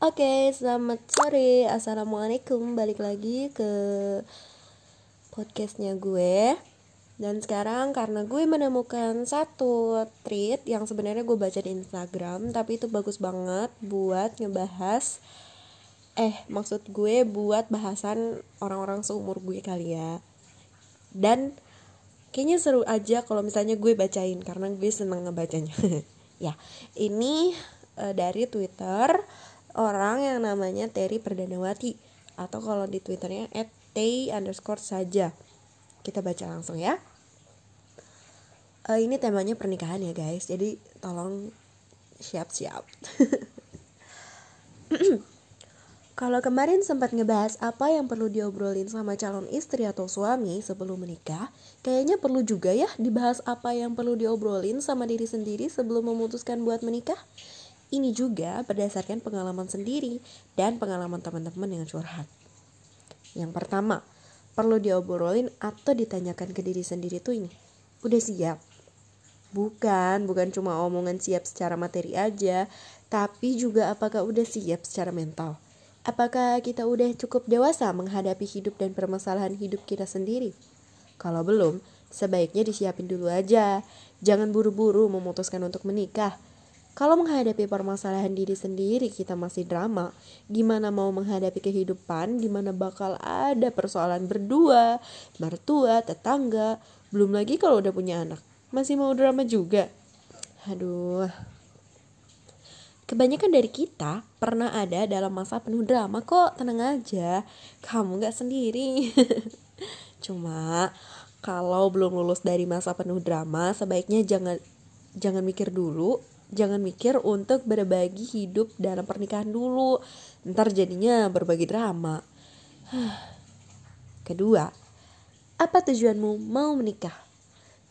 Oke, selamat sore. Assalamualaikum. Balik lagi ke podcastnya gue. Dan sekarang karena gue menemukan satu tweet yang sebenarnya gue baca di Instagram, tapi itu bagus banget buat ngebahas eh maksud gue buat bahasan orang-orang seumur gue kali ya. Dan kayaknya seru aja kalau misalnya gue bacain karena gue seneng ngebacanya. ya, ini uh, dari Twitter orang yang namanya Terry Perdanawati atau kalau di twitternya at underscore saja. Kita baca langsung ya. Uh, ini temanya pernikahan ya guys. Jadi tolong siap-siap. Kalau kemarin sempat ngebahas apa yang perlu diobrolin sama calon istri atau suami sebelum menikah, kayaknya perlu juga ya dibahas apa yang perlu diobrolin sama diri sendiri sebelum memutuskan buat menikah. Ini juga berdasarkan pengalaman sendiri dan pengalaman teman-teman yang curhat. Yang pertama, perlu diobrolin atau ditanyakan ke diri sendiri tuh ini. Udah siap? Bukan, bukan cuma omongan siap secara materi aja, tapi juga apakah udah siap secara mental. Apakah kita udah cukup dewasa menghadapi hidup dan permasalahan hidup kita sendiri? Kalau belum, sebaiknya disiapin dulu aja. Jangan buru-buru memutuskan untuk menikah kalau menghadapi permasalahan diri sendiri kita masih drama, gimana mau menghadapi kehidupan di mana bakal ada persoalan berdua, mertua, tetangga, belum lagi kalau udah punya anak. Masih mau drama juga? Aduh. Kebanyakan dari kita pernah ada dalam masa penuh drama kok, tenang aja. Kamu gak sendiri. Cuma kalau belum lulus dari masa penuh drama, sebaiknya jangan jangan mikir dulu jangan mikir untuk berbagi hidup dalam pernikahan dulu. Ntar jadinya berbagi drama. Kedua apa tujuanmu mau menikah?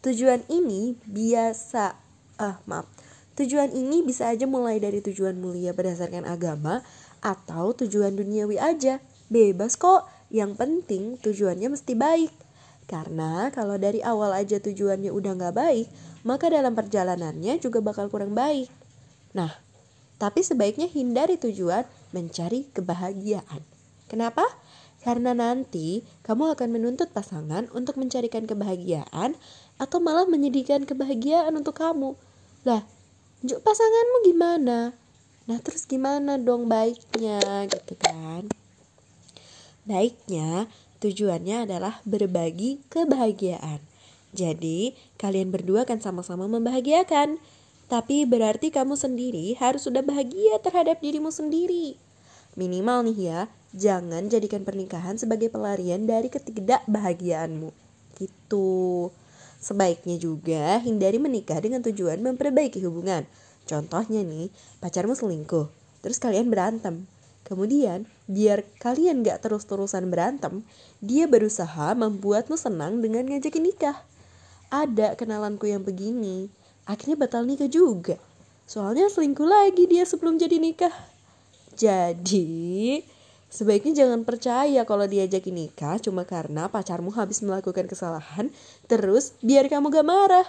Tujuan ini biasa ah maaf. Tujuan ini bisa aja mulai dari tujuan mulia berdasarkan agama atau tujuan duniawi aja. Bebas kok. Yang penting tujuannya mesti baik karena kalau dari awal aja tujuannya udah nggak baik, maka dalam perjalanannya juga bakal kurang baik. Nah, tapi sebaiknya hindari tujuan mencari kebahagiaan. Kenapa? Karena nanti kamu akan menuntut pasangan untuk mencarikan kebahagiaan atau malah menyedihkan kebahagiaan untuk kamu. Lah, pasanganmu gimana? Nah, terus gimana dong baiknya gitu kan? Baiknya Tujuannya adalah berbagi kebahagiaan. Jadi, kalian berdua akan sama-sama membahagiakan. Tapi berarti kamu sendiri harus sudah bahagia terhadap dirimu sendiri. Minimal nih ya, jangan jadikan pernikahan sebagai pelarian dari ketidakbahagiaanmu. Gitu. Sebaiknya juga hindari menikah dengan tujuan memperbaiki hubungan. Contohnya nih, pacarmu selingkuh, terus kalian berantem. Kemudian, biar kalian gak terus-terusan berantem, dia berusaha membuatmu senang dengan ngajakin nikah. Ada kenalanku yang begini, akhirnya batal nikah juga. Soalnya selingkuh lagi dia sebelum jadi nikah. Jadi, sebaiknya jangan percaya kalau diajakin nikah cuma karena pacarmu habis melakukan kesalahan, terus biar kamu gak marah.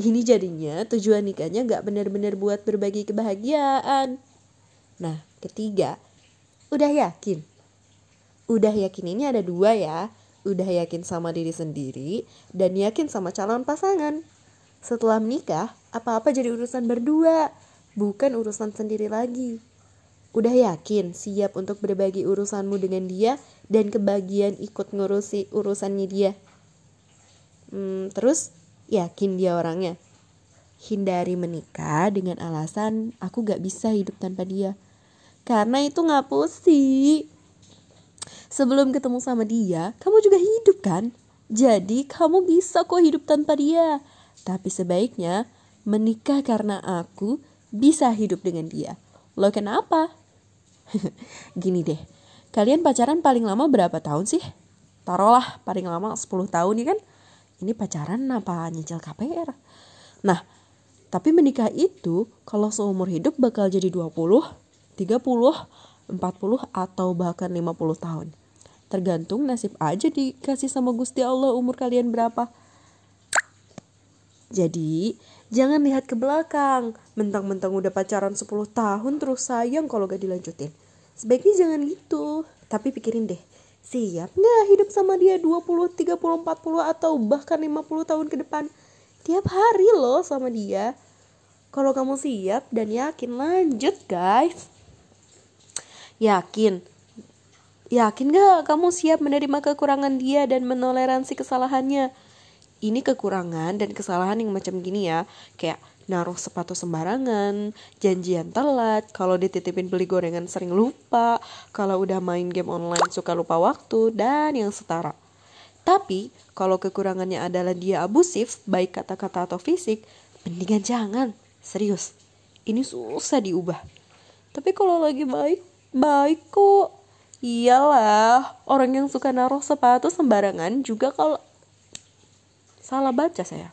Ini jadinya tujuan nikahnya gak benar-benar buat berbagi kebahagiaan. Nah, ketiga, Udah yakin? Udah yakin ini ada dua ya. Udah yakin sama diri sendiri dan yakin sama calon pasangan. Setelah menikah, apa-apa jadi urusan berdua, bukan urusan sendiri lagi. Udah yakin siap untuk berbagi urusanmu dengan dia dan kebagian ikut ngurusi urusannya dia. Hmm, terus yakin dia orangnya. Hindari menikah dengan alasan aku gak bisa hidup tanpa dia. Karena itu ngapusi. Sebelum ketemu sama dia, kamu juga hidup kan? Jadi kamu bisa kok hidup tanpa dia. Tapi sebaiknya menikah karena aku bisa hidup dengan dia. Lo kenapa? Gini deh, kalian pacaran paling lama berapa tahun sih? Taruhlah paling lama 10 tahun ya kan? Ini pacaran apa nyicil KPR? Nah, tapi menikah itu kalau seumur hidup bakal jadi 20, 30, 40 atau bahkan 50 tahun. Tergantung nasib aja dikasih sama Gusti Allah umur kalian berapa. Jadi, jangan lihat ke belakang. Mentang-mentang udah pacaran 10 tahun terus sayang kalau gak dilanjutin. Sebaiknya jangan gitu. Tapi pikirin deh, siap nggak hidup sama dia 20, 30, 40 atau bahkan 50 tahun ke depan? Tiap hari loh sama dia. Kalau kamu siap dan yakin lanjut guys. Yakin. Yakin gak kamu siap menerima kekurangan dia dan menoleransi kesalahannya? Ini kekurangan dan kesalahan yang macam gini ya. Kayak naruh sepatu sembarangan, janjian telat, kalau dititipin beli gorengan sering lupa, kalau udah main game online suka lupa waktu, dan yang setara. Tapi, kalau kekurangannya adalah dia abusif, baik kata-kata atau fisik, mendingan jangan. Serius, ini susah diubah. Tapi kalau lagi baik, baik kok. Iyalah, orang yang suka naruh sepatu sembarangan juga kalau salah baca saya.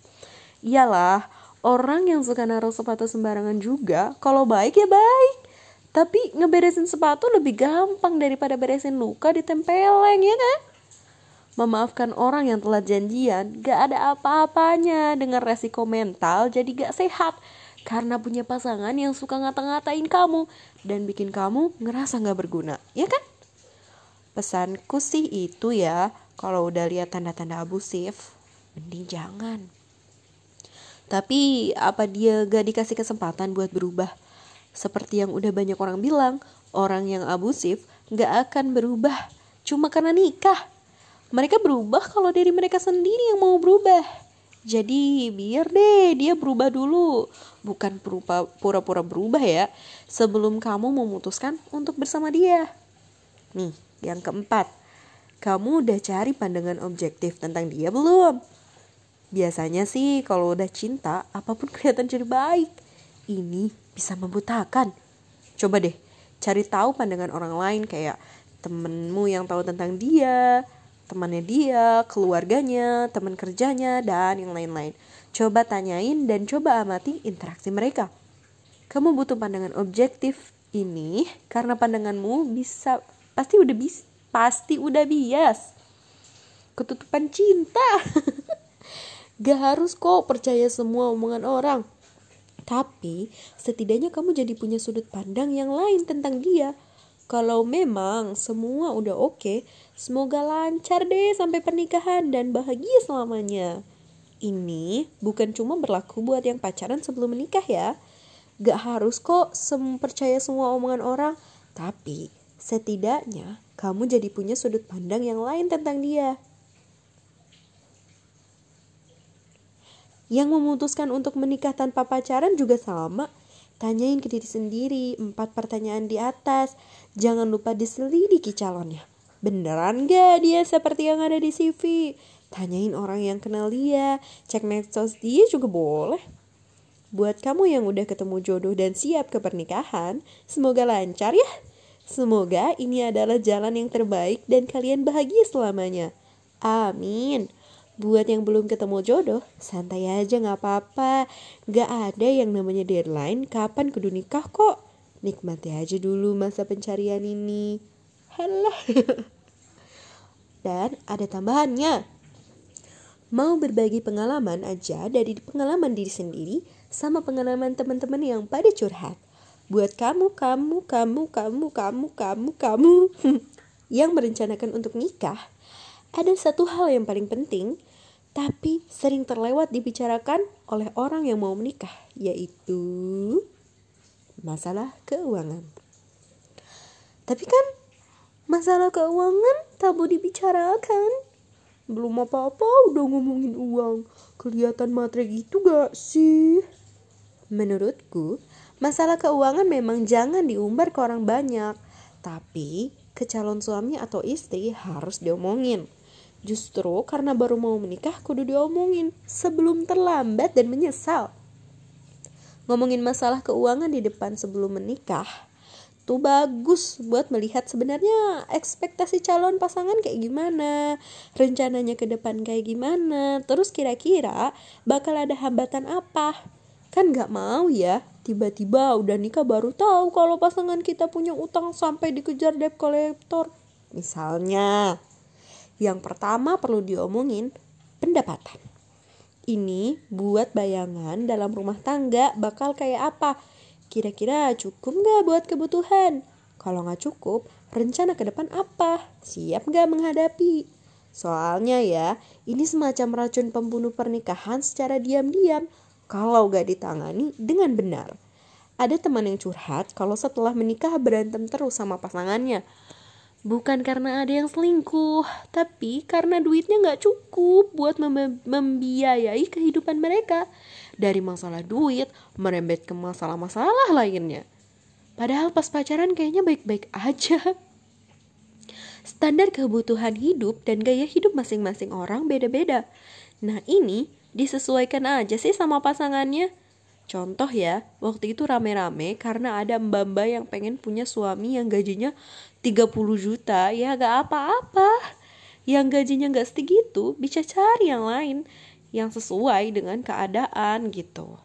Iyalah, orang yang suka naruh sepatu sembarangan juga kalau baik ya baik tapi ngeberesin sepatu lebih gampang daripada beresin luka di tempeleng ya kan Memaafkan orang yang telah janjian gak ada apa-apanya dengan resiko mental jadi gak sehat karena punya pasangan yang suka ngata-ngatain kamu dan bikin kamu ngerasa gak berguna, ya kan? Pesanku sih itu ya, kalau udah lihat tanda-tanda abusif, mending jangan. Tapi apa dia gak dikasih kesempatan buat berubah? Seperti yang udah banyak orang bilang, orang yang abusif gak akan berubah cuma karena nikah. Mereka berubah kalau dari mereka sendiri yang mau berubah. Jadi biar deh dia berubah dulu. Bukan pura-pura berubah ya. Sebelum kamu memutuskan untuk bersama dia. Nih, yang keempat. Kamu udah cari pandangan objektif tentang dia belum? Biasanya sih kalau udah cinta, apa pun kelihatan jadi baik. Ini bisa membutakan. Coba deh, cari tahu pandangan orang lain kayak temenmu yang tahu tentang dia, temannya dia, keluarganya, teman kerjanya, dan yang lain-lain. Coba tanyain dan coba amati interaksi mereka. Kamu butuh pandangan objektif ini karena pandanganmu bisa pasti udah bis pasti udah bias. Ketutupan cinta. Gak harus kok percaya semua omongan orang. Tapi setidaknya kamu jadi punya sudut pandang yang lain tentang dia. Kalau memang semua udah oke, okay, semoga lancar deh sampai pernikahan dan bahagia selamanya. Ini bukan cuma berlaku buat yang pacaran sebelum menikah ya. Gak harus kok sem percaya semua omongan orang, tapi setidaknya kamu jadi punya sudut pandang yang lain tentang dia. Yang memutuskan untuk menikah tanpa pacaran juga sama. Tanyain ke diri sendiri empat pertanyaan di atas. Jangan lupa diselidiki calonnya. Beneran gak dia seperti yang ada di CV? Tanyain orang yang kenal dia. Cek medsos dia juga boleh. Buat kamu yang udah ketemu jodoh dan siap ke pernikahan, semoga lancar ya. Semoga ini adalah jalan yang terbaik dan kalian bahagia selamanya. Amin. Buat yang belum ketemu jodoh, santai aja gak apa-apa. Gak ada yang namanya deadline kapan kudu nikah kok. Nikmati aja dulu masa pencarian ini. Halah. Dan ada tambahannya. Mau berbagi pengalaman aja dari pengalaman diri sendiri sama pengalaman teman-teman yang pada curhat. Buat kamu, kamu, kamu, kamu, kamu, kamu, kamu yang merencanakan untuk nikah, ada satu hal yang paling penting, tapi sering terlewat dibicarakan oleh orang yang mau menikah, yaitu masalah keuangan. Tapi kan masalah keuangan tabu dibicarakan. Belum apa-apa udah ngomongin uang. Kelihatan matre gitu gak sih? Menurutku, masalah keuangan memang jangan diumbar ke orang banyak. Tapi ke calon suami atau istri harus diomongin Justru karena baru mau menikah kudu diomongin sebelum terlambat dan menyesal. Ngomongin masalah keuangan di depan sebelum menikah tuh bagus buat melihat sebenarnya ekspektasi calon pasangan kayak gimana, rencananya ke depan kayak gimana, terus kira-kira bakal ada hambatan apa. Kan gak mau ya, tiba-tiba udah nikah baru tahu kalau pasangan kita punya utang sampai dikejar debt collector. Misalnya, yang pertama perlu diomongin pendapatan. Ini buat bayangan dalam rumah tangga bakal kayak apa. Kira-kira cukup nggak buat kebutuhan? Kalau nggak cukup, rencana ke depan apa? Siap nggak menghadapi? Soalnya ya, ini semacam racun pembunuh pernikahan secara diam-diam kalau nggak ditangani dengan benar. Ada teman yang curhat kalau setelah menikah berantem terus sama pasangannya. Bukan karena ada yang selingkuh, tapi karena duitnya nggak cukup buat mem membiayai kehidupan mereka. Dari masalah duit, merembet ke masalah-masalah lainnya. Padahal pas pacaran kayaknya baik-baik aja. Standar kebutuhan hidup dan gaya hidup masing-masing orang beda-beda. Nah ini disesuaikan aja sih sama pasangannya. Contoh ya, waktu itu rame-rame karena ada mbak-mbak yang pengen punya suami yang gajinya 30 juta, ya gak apa-apa. Yang gajinya gak segitu, bisa cari yang lain yang sesuai dengan keadaan gitu.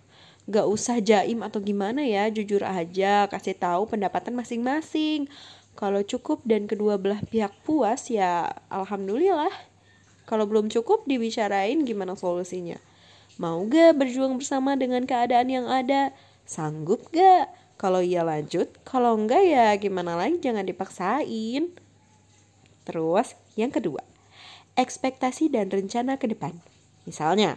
Gak usah jaim atau gimana ya, jujur aja kasih tahu pendapatan masing-masing. Kalau cukup dan kedua belah pihak puas ya alhamdulillah. Kalau belum cukup dibicarain gimana solusinya. Mau gak berjuang bersama dengan keadaan yang ada? Sanggup gak? Kalau iya lanjut, kalau enggak ya gimana lagi jangan dipaksain. Terus yang kedua, ekspektasi dan rencana ke depan. Misalnya,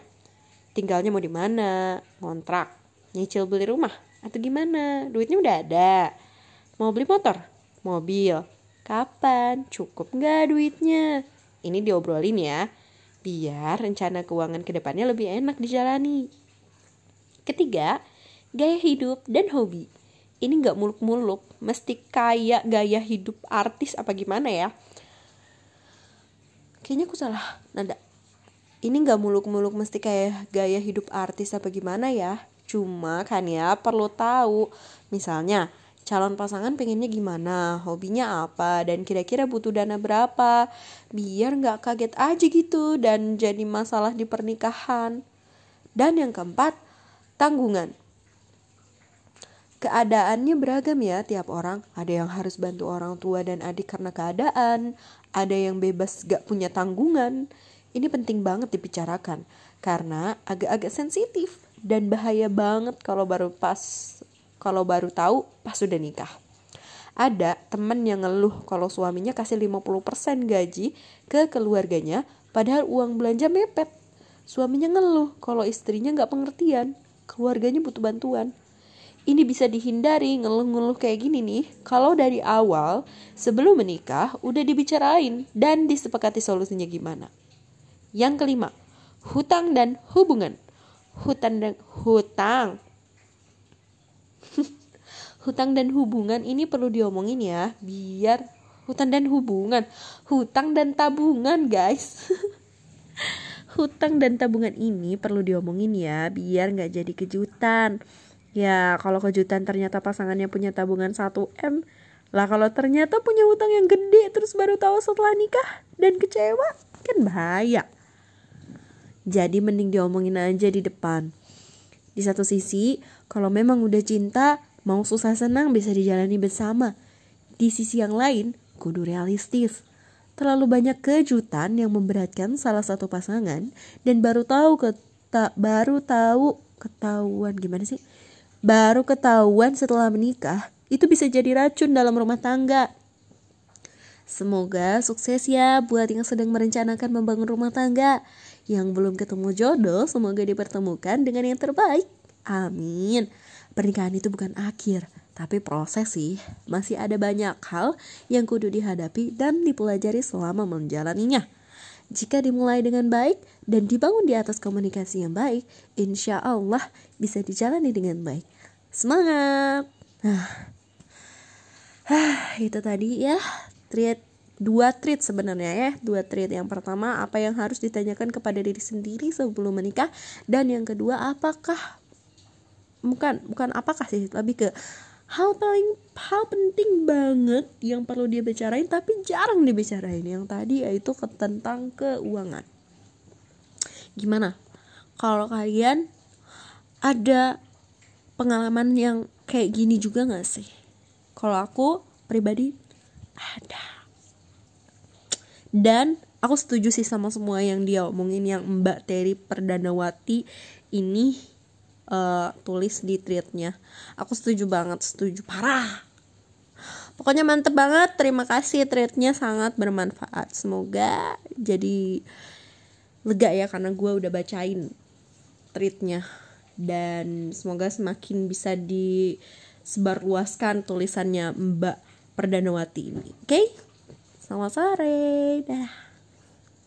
tinggalnya mau di mana, kontrak, nyicil beli rumah, atau gimana? Duitnya udah ada. Mau beli motor, mobil, kapan, cukup nggak duitnya? Ini diobrolin ya biar rencana keuangan ke depannya lebih enak dijalani. Ketiga, gaya hidup dan hobi. Ini nggak muluk-muluk, mesti kayak gaya hidup artis apa gimana ya? Kayaknya aku salah nada. Ini nggak muluk-muluk mesti kayak gaya hidup artis apa gimana ya? Cuma kan ya perlu tahu. Misalnya, calon pasangan pengennya gimana, hobinya apa, dan kira-kira butuh dana berapa, biar nggak kaget aja gitu dan jadi masalah di pernikahan. Dan yang keempat, tanggungan. Keadaannya beragam ya tiap orang. Ada yang harus bantu orang tua dan adik karena keadaan, ada yang bebas gak punya tanggungan. Ini penting banget dibicarakan karena agak-agak sensitif dan bahaya banget kalau baru pas kalau baru tahu pas sudah nikah. Ada temen yang ngeluh kalau suaminya kasih 50% gaji ke keluarganya padahal uang belanja mepet. Suaminya ngeluh kalau istrinya nggak pengertian, keluarganya butuh bantuan. Ini bisa dihindari ngeluh-ngeluh kayak gini nih kalau dari awal sebelum menikah udah dibicarain dan disepakati solusinya gimana. Yang kelima, hutang dan hubungan. Hutang dan hutang hutang dan hubungan ini perlu diomongin ya biar hutang dan hubungan. Hutang dan tabungan guys. Hutang dan tabungan ini perlu diomongin ya biar nggak jadi kejutan. Ya kalau kejutan ternyata pasangannya punya tabungan 1M lah kalau ternyata punya hutang yang gede terus baru tahu setelah nikah dan kecewa kan bahaya. Jadi mending diomongin aja di depan. Di satu sisi kalau memang udah cinta, mau susah senang bisa dijalani bersama. Di sisi yang lain, kudu realistis. Terlalu banyak kejutan yang memberatkan salah satu pasangan dan baru tahu ke baru tahu ketahuan gimana sih? Baru ketahuan setelah menikah, itu bisa jadi racun dalam rumah tangga. Semoga sukses ya buat yang sedang merencanakan membangun rumah tangga. Yang belum ketemu jodoh, semoga dipertemukan dengan yang terbaik. Amin. Pernikahan itu bukan akhir, tapi proses sih. Masih ada banyak hal yang kudu dihadapi dan dipelajari selama menjalaninya. Jika dimulai dengan baik dan dibangun di atas komunikasi yang baik, insya Allah bisa dijalani dengan baik. Semangat! Hah, itu tadi ya treat dua treat sebenarnya ya dua treat yang pertama apa yang harus ditanyakan kepada diri sendiri sebelum menikah dan yang kedua apakah bukan bukan apakah sih lebih ke hal paling hal penting banget yang perlu dia bicarain tapi jarang dibicarain. Yang tadi yaitu tentang keuangan. Gimana? Kalau kalian ada pengalaman yang kayak gini juga gak sih? Kalau aku pribadi ada. Dan aku setuju sih sama semua yang dia omongin yang Mbak Terry Perdanawati ini uh, tulis di tweetnya. Aku setuju banget setuju. Parah. Pokoknya mantep banget. Terima kasih treatnya sangat bermanfaat. Semoga jadi lega ya karena gue udah bacain treatnya dan semoga semakin bisa disebarluaskan tulisannya Mbak Perdanawati ini. Oke? Okay? selamat sore. Dah